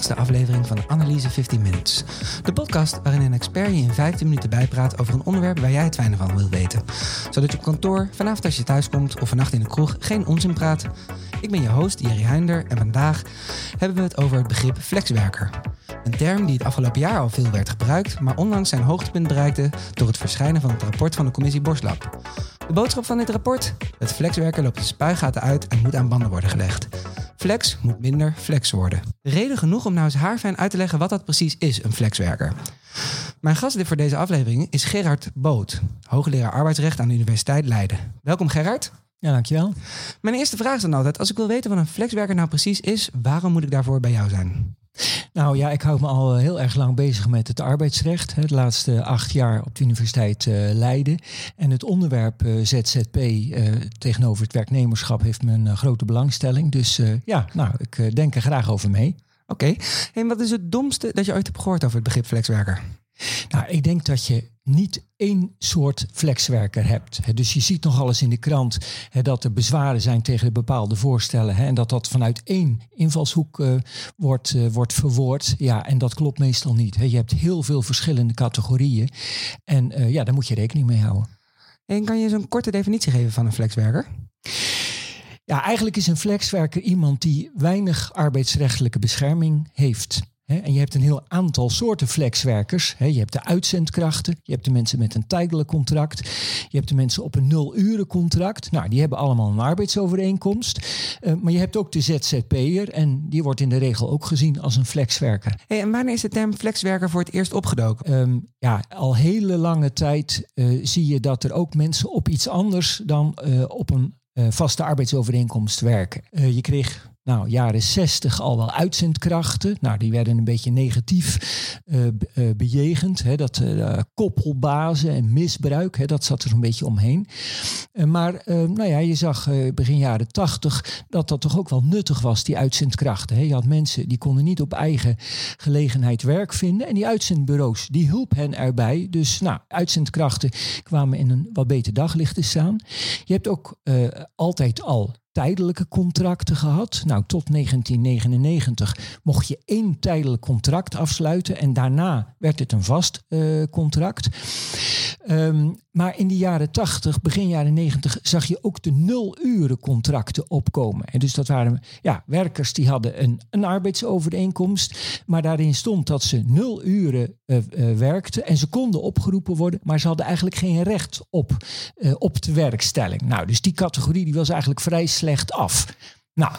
twintigste aflevering van Analyse 15 Minutes. De podcast waarin een expert je in 15 minuten bijpraat over een onderwerp waar jij het fijne van wil weten. Zodat je op kantoor, vanavond als je thuis komt of vannacht in de kroeg geen onzin praat. Ik ben je host Jerry Heinder en vandaag hebben we het over het begrip flexwerker. Een term die het afgelopen jaar al veel werd gebruikt, maar onlangs zijn hoogtepunt bereikte door het verschijnen van het rapport van de commissie Borslab. De boodschap van dit rapport? Het flexwerker loopt de spuigaten uit en moet aan banden worden gelegd. Flex moet minder flex worden. Reden genoeg om nou eens haarfijn uit te leggen wat dat precies is, een flexwerker. Mijn gast voor deze aflevering is Gerard Boot, hoogleraar arbeidsrecht aan de Universiteit Leiden. Welkom Gerard. Ja, dankjewel. Mijn eerste vraag is dan altijd, als ik wil weten wat een flexwerker nou precies is, waarom moet ik daarvoor bij jou zijn? Nou ja, ik hou me al eh, heel erg lang bezig met het arbeidsrecht. De laatste acht jaar op de Universiteit uh, Leiden. En het onderwerp uh, ZZP tegenover het werknemerschap heeft me een grote belangstelling. Dus ja, nou, ik denk er graag over mee. Oké. En wat is het domste dat je ooit hebt gehoord over het begrip flexwerker? Nou, ik denk dat je niet één soort flexwerker hebt. Dus je ziet nogal eens in de krant dat er bezwaren zijn tegen bepaalde voorstellen. En dat dat vanuit één invalshoek uh, wordt, uh, wordt verwoord. Ja, en dat klopt meestal niet. Je hebt heel veel verschillende categorieën. En uh, ja, daar moet je rekening mee houden. En kan je zo'n korte definitie geven van een flexwerker? Ja, eigenlijk is een flexwerker iemand die weinig arbeidsrechtelijke bescherming heeft. En je hebt een heel aantal soorten flexwerkers. Je hebt de uitzendkrachten, je hebt de mensen met een tijdelijk contract, je hebt de mensen op een nul-uren contract. Nou, die hebben allemaal een arbeidsovereenkomst. Uh, maar je hebt ook de ZZP'er en die wordt in de regel ook gezien als een flexwerker. Hey, en wanneer is de term flexwerker voor het eerst opgedoken? Um, ja, al hele lange tijd uh, zie je dat er ook mensen op iets anders dan uh, op een vaste arbeidsovereenkomst werken. je kreeg nou, jaren 60 al wel uitzendkrachten. Nou, die werden een beetje negatief uh, uh, bejegend. Hè, dat uh, koppelbazen en misbruik, hè, dat zat er een beetje omheen. maar nou ja, je zag begin jaren 80 dat dat toch ook wel nuttig was, die uitzendkrachten. Hè. Je had mensen die konden niet op eigen gelegenheid werk vinden. En die uitzendbureaus, die hielp hen erbij. Dus nou, uitzendkrachten kwamen in een wat beter daglicht te staan. Je hebt ook altijd al tijdelijke contracten gehad. Nou, tot 1999 mocht je één tijdelijk contract afsluiten en daarna werd het een vast uh, contract. Um, maar in de jaren 80, begin jaren 90, zag je ook de nul-uren contracten opkomen. En dus dat waren ja, werkers die hadden een, een arbeidsovereenkomst, maar daarin stond dat ze nul uren uh, uh, werkten en ze konden opgeroepen worden, maar ze hadden eigenlijk geen recht op, op de werkstelling. Nou, dus die categorie die was eigenlijk vrij slecht af. Nou,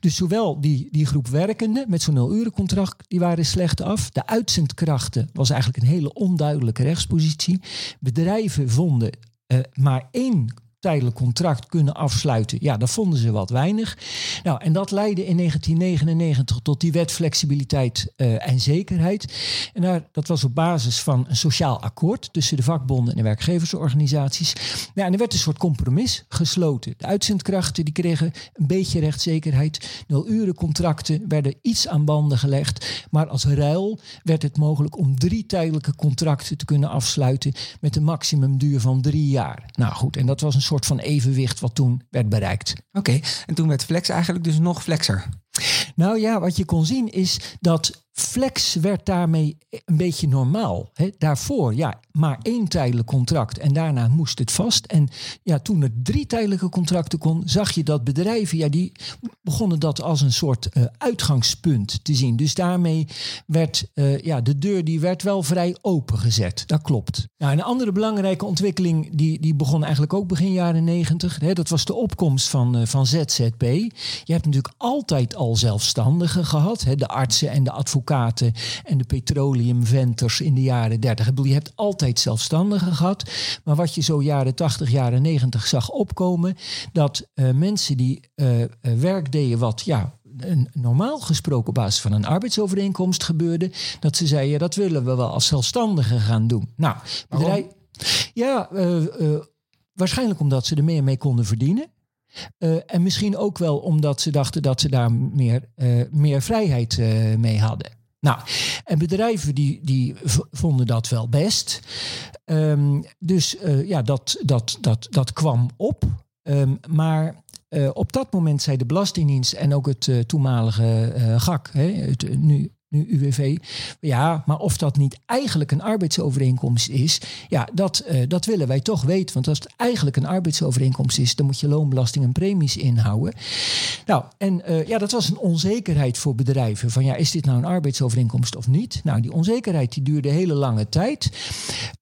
dus zowel die, die groep werkenden met zo'n nul-urencontract, die waren slecht af. De uitzendkrachten was eigenlijk een hele onduidelijke rechtspositie. Bedrijven vonden uh, maar één tijdelijk contract kunnen afsluiten. Ja, dat vonden ze wat weinig. Nou, en dat leidde in 1999 tot die wet flexibiliteit uh, en zekerheid. En dat was op basis van een sociaal akkoord tussen de vakbonden en de werkgeversorganisaties. Ja, en er werd een soort compromis gesloten. De uitzendkrachten die kregen een beetje rechtszekerheid. Nul contracten werden iets aan banden gelegd. Maar als ruil werd het mogelijk om drie tijdelijke contracten te kunnen afsluiten met een maximumduur van drie jaar. Nou goed, en dat was een soort soort van evenwicht wat toen werd bereikt. Oké, en toen werd flex eigenlijk dus nog flexer. Nou ja, wat je kon zien is dat flex werd daarmee een beetje normaal. He, daarvoor, ja, maar één tijdelijk contract en daarna moest het vast. En ja, toen er drie tijdelijke contracten kon, zag je dat bedrijven, ja, die begonnen dat als een soort uh, uitgangspunt te zien. Dus daarmee werd, uh, ja, de deur die werd wel vrij opengezet. Dat klopt. Nou, een andere belangrijke ontwikkeling, die, die begon eigenlijk ook begin jaren negentig. Dat was de opkomst van, uh, van ZZP. Je hebt natuurlijk altijd al zelfstandigen gehad, hè, de artsen en de advocaten en de petroleumventers in de jaren 30. Je hebt altijd zelfstandigen gehad, maar wat je zo jaren 80, jaren 90 zag opkomen, dat uh, mensen die uh, werk deden wat ja, normaal gesproken op basis van een arbeidsovereenkomst gebeurde, dat ze zeiden, ja, dat willen we wel als zelfstandigen gaan doen. Nou, bedrijf, ja, uh, waarschijnlijk omdat ze er meer mee konden verdienen. Uh, en misschien ook wel omdat ze dachten dat ze daar meer, uh, meer vrijheid uh, mee hadden. Nou, en bedrijven die, die vonden dat wel best. Um, dus ja, dat, dat, dat, dat kwam op. Um, maar op dat moment zei de Belastingdienst en ook het toenmalige GAK, hè, het nu nu UWV. Ja, maar of dat niet eigenlijk een arbeidsovereenkomst is, ja, dat, uh, dat willen wij toch weten. Want als het eigenlijk een arbeidsovereenkomst is, dan moet je loonbelasting en premies inhouden. Nou, en uh, ja, dat was een onzekerheid voor bedrijven. Van ja, is dit nou een arbeidsovereenkomst of niet? Nou, die onzekerheid die duurde hele lange tijd.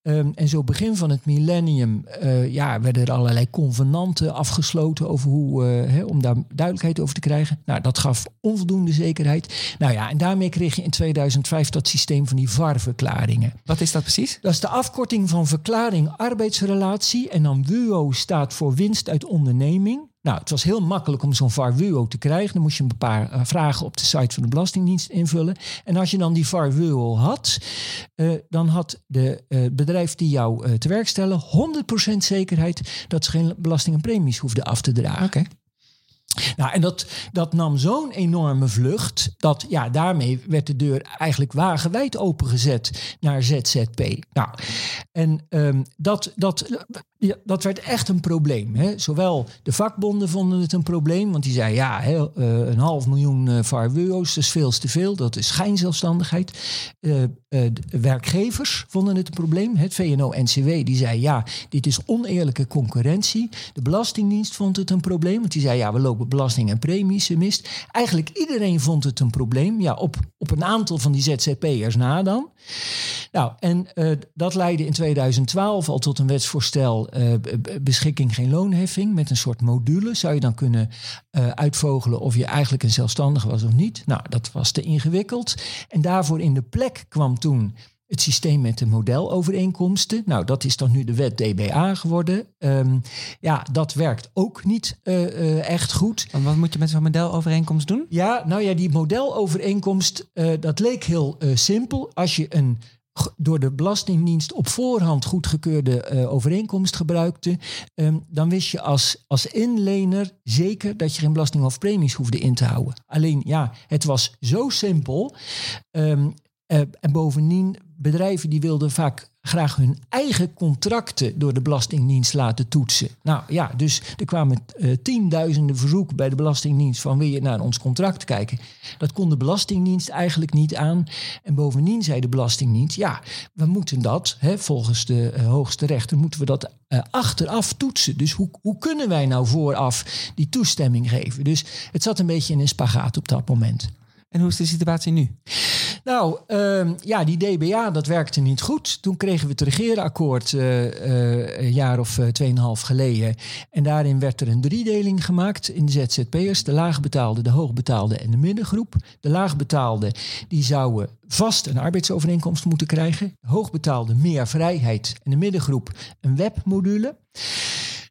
Um, en zo begin van het millennium uh, ja, werden er allerlei convenanten afgesloten over hoe, om daar duidelijkheid over te krijgen. Nou, dat gaf onvoldoende zekerheid. Nou ja, en daarmee kreeg in 2005 dat systeem van die VAR-verklaringen. Wat is dat precies? Dat is de afkorting van verklaring arbeidsrelatie. En dan WUO staat voor winst uit onderneming. Nou, het was heel makkelijk om zo'n VAR-WUO te krijgen. Dan moest je een paar uh, vragen op de site van de Belastingdienst invullen. En als je dan die VAR-WUO had, uh, dan had de uh, bedrijf die jou te werk stellen 100% zekerheid dat ze geen belasting en premies hoefden af te dragen. Oké. Okay. Nou, en dat, dat nam zo'n enorme vlucht dat ja, daarmee werd de deur eigenlijk wagenwijd opengezet naar ZZP. Nou, en um, dat, dat, ja, dat werd echt een probleem. Hè. Zowel de vakbonden vonden het een probleem, want die zeiden ja, uh, een half miljoen uh, dat is veel te veel, dat is schijnzelfstandigheid. Uh, werkgevers vonden het een probleem. Het VNO-NCW die zei ja, dit is oneerlijke concurrentie. De Belastingdienst vond het een probleem, want die zei ja, we lopen belasting en premies mist. Eigenlijk iedereen vond het een probleem, ja, op, op een aantal van die ZZP'ers na dan. Nou, en dat leidde in 2012 al tot een wetsvoorstel uh, beschikking geen loonheffing met een soort module. Zou je dan kunnen uh, uitvogelen of je eigenlijk een zelfstandige was of niet? Nou, dat was te ingewikkeld. En daarvoor in de plek kwam toen het systeem met de modelovereenkomsten. Nou, dat is dan nu de wet DBA geworden. Um, ja, dat werkt ook niet uh, uh, echt goed. En wat moet je met zo'n modelovereenkomst doen? Ja, nou ja, die modelovereenkomst, uh, dat leek heel simpel. Als je een door de Belastingdienst op voorhand goedgekeurde uh, overeenkomst gebruikte, um, dan wist je als, als inlener zeker dat je geen belasting of premies hoefde in te houden. Alleen ja, het was zo simpel. Um, uh, en bovendien, bedrijven die wilden vaak graag hun eigen contracten door de Belastingdienst laten toetsen. Nou ja, dus er kwamen uh, tienduizenden verzoeken bij de Belastingdienst van wil je naar ons contract kijken. Dat kon de Belastingdienst eigenlijk niet aan. En bovendien zei de Belastingdienst, ja, we moeten dat, hè, volgens de uh, hoogste rechter, moeten we dat uh, achteraf toetsen. Dus hoe, hoe kunnen wij nou vooraf die toestemming geven? Dus het zat een beetje in een spagaat op dat moment. En hoe is de situatie nu? Nou, uh, ja, die DBA, dat werkte niet goed. Toen kregen we het regeerakkoord uh, een jaar of uh, tweeënhalf geleden. En daarin werd er een driedeling gemaakt in de ZZP'ers. De laagbetaalde, de hoogbetaalde en de middengroep. De laagbetaalde, die zouden vast een arbeidsovereenkomst moeten krijgen. De hoogbetaalde meer vrijheid. En de middengroep een webmodule.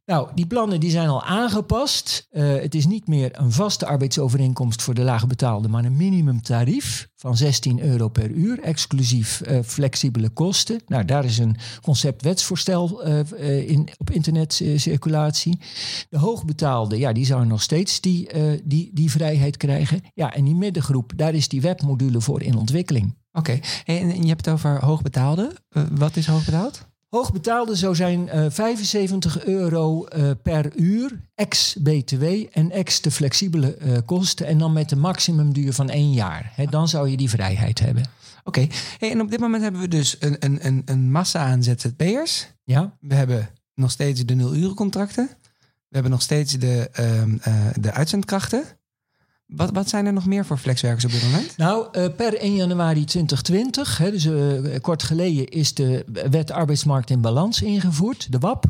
Nou, die plannen die zijn al aangepast. Uh, het is niet meer een vaste arbeidsovereenkomst voor de laagbetaalde, maar een minimumtarief van 16 euro per uur, exclusief uh, flexibele kosten. Nou, daar is een concept wetsvoorstel uh, in, op internetcirculatie. De hoogbetaalde, ja, die zou nog steeds die, die, die vrijheid krijgen. Ja, en die middengroep, daar is die webmodule voor in ontwikkeling. Oké, en je hebt het over hoogbetaalde. wat is hoogbetaald? Hoogbetaalde zou zijn uh, 75 euro uh, per uur, ex-BTW en ex de flexibele uh, kosten. En dan met de maximumduur van één jaar. He, dan zou je die vrijheid hebben. Oké, okay. hey, en op dit moment hebben we dus een, een, een, een massa aan ZZP'ers. Ja. We hebben nog steeds de nul-urencontracten. We hebben nog steeds de, uh, de uitzendkrachten. Wat, wat zijn er nog meer voor flexwerkers op dit moment? Nou, uh, per 1 januari 2020, hè, dus uh, kort geleden, is de wet arbeidsmarkt in balans ingevoerd, de WAP.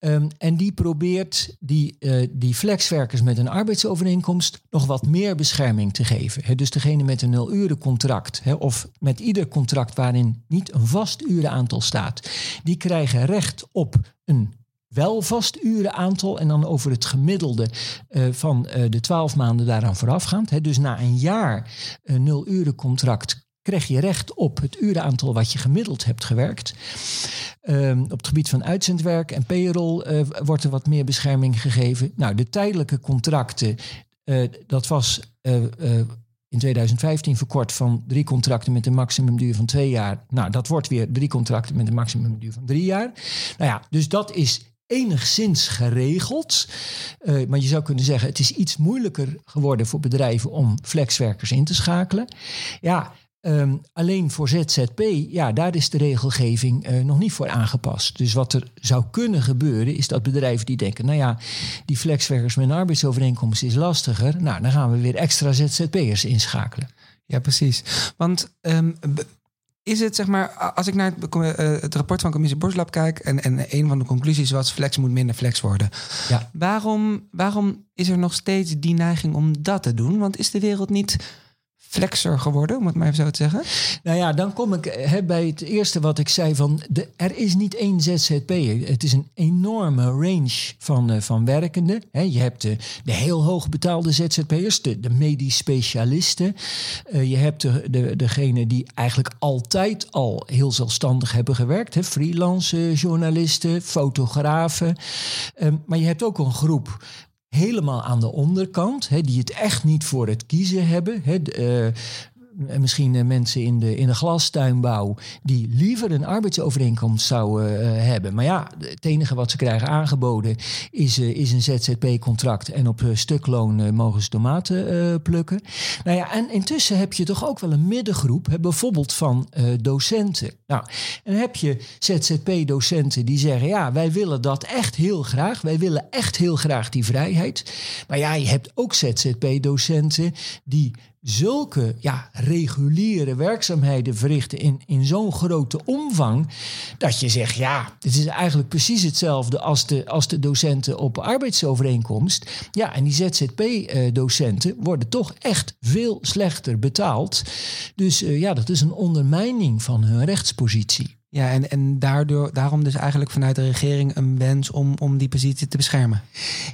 Um, en die probeert die, uh, die flexwerkers met een arbeidsovereenkomst nog wat meer bescherming te geven. Dus degene met een nul-urencontract, hè, of met ieder contract waarin niet een vast urenaantal staat, die krijgen recht op een wel vast urenaantal en dan over het gemiddelde uh, van uh, de twaalf maanden daaraan voorafgaand. Hè. Dus na een jaar uh, nul uren contract krijg je recht op het urenaantal wat je gemiddeld hebt gewerkt. Um, op het gebied van uitzendwerk en payroll wordt er wat meer bescherming gegeven. Nou, de tijdelijke contracten, dat was in 2015 verkort van drie contracten met een maximumduur van twee jaar. Nou, dat wordt weer drie contracten met een maximumduur van drie jaar. Nou ja, dus dat is enigszins geregeld. Uh, maar je zou kunnen zeggen, het is iets moeilijker geworden voor bedrijven om flexwerkers in te schakelen. Ja, Um, alleen voor ZZP, ja, daar is de regelgeving uh, nog niet voor aangepast. Dus wat er zou kunnen gebeuren, is dat bedrijven die denken: nou ja, die flexwerkers met een arbeidsovereenkomst is lastiger. Nou, dan gaan we weer extra ZZP'ers inschakelen. Ja, precies. Want um, is het, zeg maar, als ik naar het, uh, het rapport van commissie Borslab kijk... En, en een van de conclusies was flex moet minder flex worden. Ja. Waarom, waarom is er nog steeds die neiging om dat te doen? Want is de wereld niet flexer geworden, om het maar even zo te zeggen? Nou ja, dan kom ik he, bij het eerste wat ik zei van de, er is niet één ZZP. Het is een enorme range van, uh, van werkenden. Je hebt de, de heel hoog betaalde ZZP'ers, de, de medisch specialisten. Uh, je hebt de, de, degene die eigenlijk altijd al heel zelfstandig hebben gewerkt. Freelance journalisten, fotografen. Um, maar je hebt ook een groep helemaal aan de onderkant, hè, die het echt niet voor het kiezen hebben. Hè, uh, misschien uh, mensen in de, in de glastuinbouw die liever een arbeidsovereenkomst zouden uh, hebben. Maar ja, het enige wat ze krijgen aangeboden is, uh, is een ZZP-contract. En op stukloon mogen ze tomaten plukken. Nou ja, en intussen heb je toch ook wel een middengroep, bijvoorbeeld van docenten. Nou, en dan heb je ZZP-docenten die zeggen: ja, wij willen dat echt heel graag. Wij willen echt heel graag die vrijheid. Maar ja, je hebt ook ZZP-docenten die zulke ja, reguliere werkzaamheden verrichten in, in zo'n grote omvang, dat je zegt, ja, het is eigenlijk precies hetzelfde als de, als de docenten op arbeidsovereenkomst. Ja, en die ZZP-docenten worden toch echt veel slechter betaald. Dus uh, ja, dat is een ondermijning van hun rechtspositie. Ja, en, en daardoor, daarom dus eigenlijk vanuit de regering een wens om, om die positie te beschermen.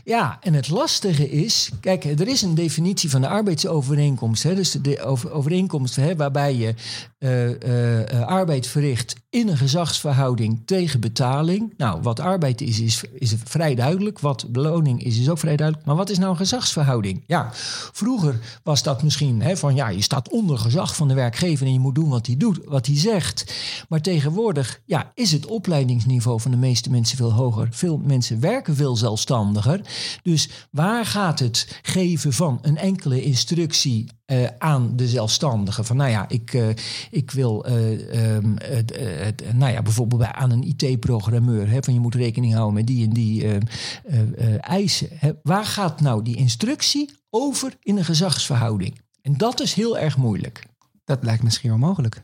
Ja, en het lastige is, kijk, er is een definitie van de arbeidsovereenkomst. Hè, dus de overeenkomst hè, waarbij je uh, uh, arbeid verricht in een gezagsverhouding tegen betaling. Nou, wat arbeid is, is, is vrij duidelijk. Wat beloning is, is ook vrij duidelijk. Maar wat is nou een gezagsverhouding? Ja, vroeger was dat misschien hè, van ja, je staat onder gezag van de werkgever en je moet doen wat hij doet, wat hij zegt. Maar tegenwoordig ja, is het opleidingsniveau van de meeste mensen veel hoger. Veel mensen werken veel zelfstandiger. Dus waar gaat het geven van een enkele instructie uh, aan de zelfstandige. Van nou ja, ik, uh, ik wil uh, um, nou ja, bijvoorbeeld bij, aan een IT-programmeur. Van je moet rekening houden met die en die eisen. Hè. Waar gaat nou die instructie over in een gezagsverhouding? En dat is heel erg moeilijk. Dat lijkt misschien onmogelijk.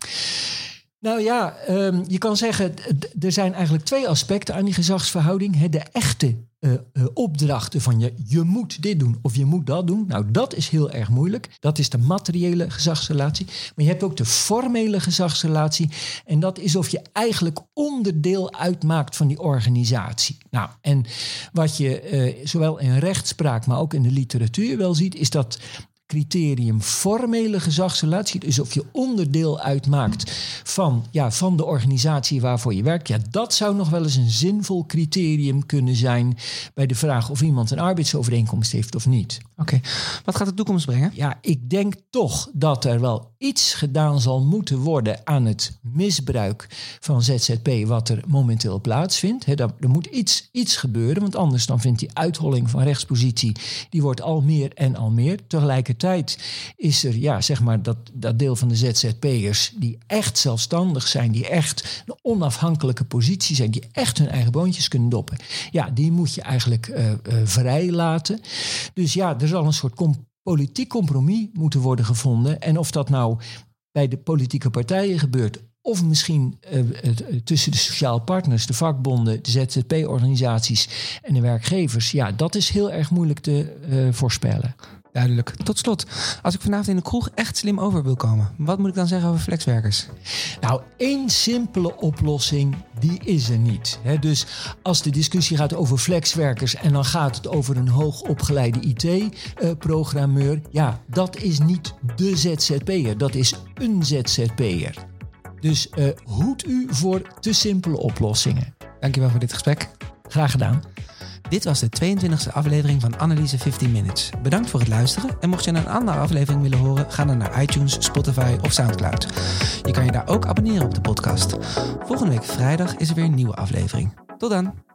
Nou ja, um, je kan zeggen, er zijn eigenlijk twee aspecten aan die gezagsverhouding. De echte uh, uh, opdrachten van je, je moet dit doen of je moet dat doen. Nou, dat is heel erg moeilijk. Dat is de materiële gezagsrelatie. Maar je hebt ook de formele gezagsrelatie. En dat is of je eigenlijk onderdeel uitmaakt van die organisatie. Nou, en wat je uh, zowel in rechtspraak, maar ook in de literatuur wel ziet, is dat criterium formele gezagsrelatie. Dus of je onderdeel uitmaakt van, ja, van de organisatie waarvoor je werkt. Ja, dat zou nog wel eens een zinvol criterium kunnen zijn bij de vraag of iemand een arbeidsovereenkomst heeft of niet. Oké, wat gaat de toekomst brengen? Ja, ik denk toch dat er wel iets gedaan zal moeten worden aan het misbruik van ZZP wat er momenteel plaatsvindt. He, er moet iets, iets gebeuren, want anders dan vindt die uitholling van rechtspositie, die wordt al meer en al meer. Tegelijkertijd is er, ja, zeg maar, dat, dat deel van de ZZP'ers die echt zelfstandig zijn, die echt een onafhankelijke positie zijn, die echt hun eigen boontjes kunnen doppen. Ja, die moet je eigenlijk uh, vrij laten. Dus ja, er zal een soort politiek compromis moeten worden gevonden. En of dat nou bij de politieke partijen gebeurt of misschien uh, tussen de sociaal partners, de vakbonden, de ZZP-organisaties en de werkgevers. Ja, dat is heel erg moeilijk te voorspellen. Duidelijk. Tot slot, als ik vanavond in de kroeg echt slim over wil komen, wat moet ik dan zeggen over flexwerkers? Nou, één simpele oplossing, die is er niet. dus als de discussie gaat over flexwerkers en dan gaat het over een hoogopgeleide IT-programmeur, ja, dat is niet de ZZP'er, dat is een ZZP'er. Dus uh, hoed u voor te simpele oplossingen. Dankjewel voor dit gesprek. Graag gedaan. Dit was de 22e aflevering van Analyse 15 Minutes. Bedankt voor het luisteren en mocht je een andere aflevering willen horen, ga dan naar iTunes, Spotify of Soundcloud. Je kan je daar ook abonneren op de podcast. Volgende week vrijdag is er weer een nieuwe aflevering. Tot dan!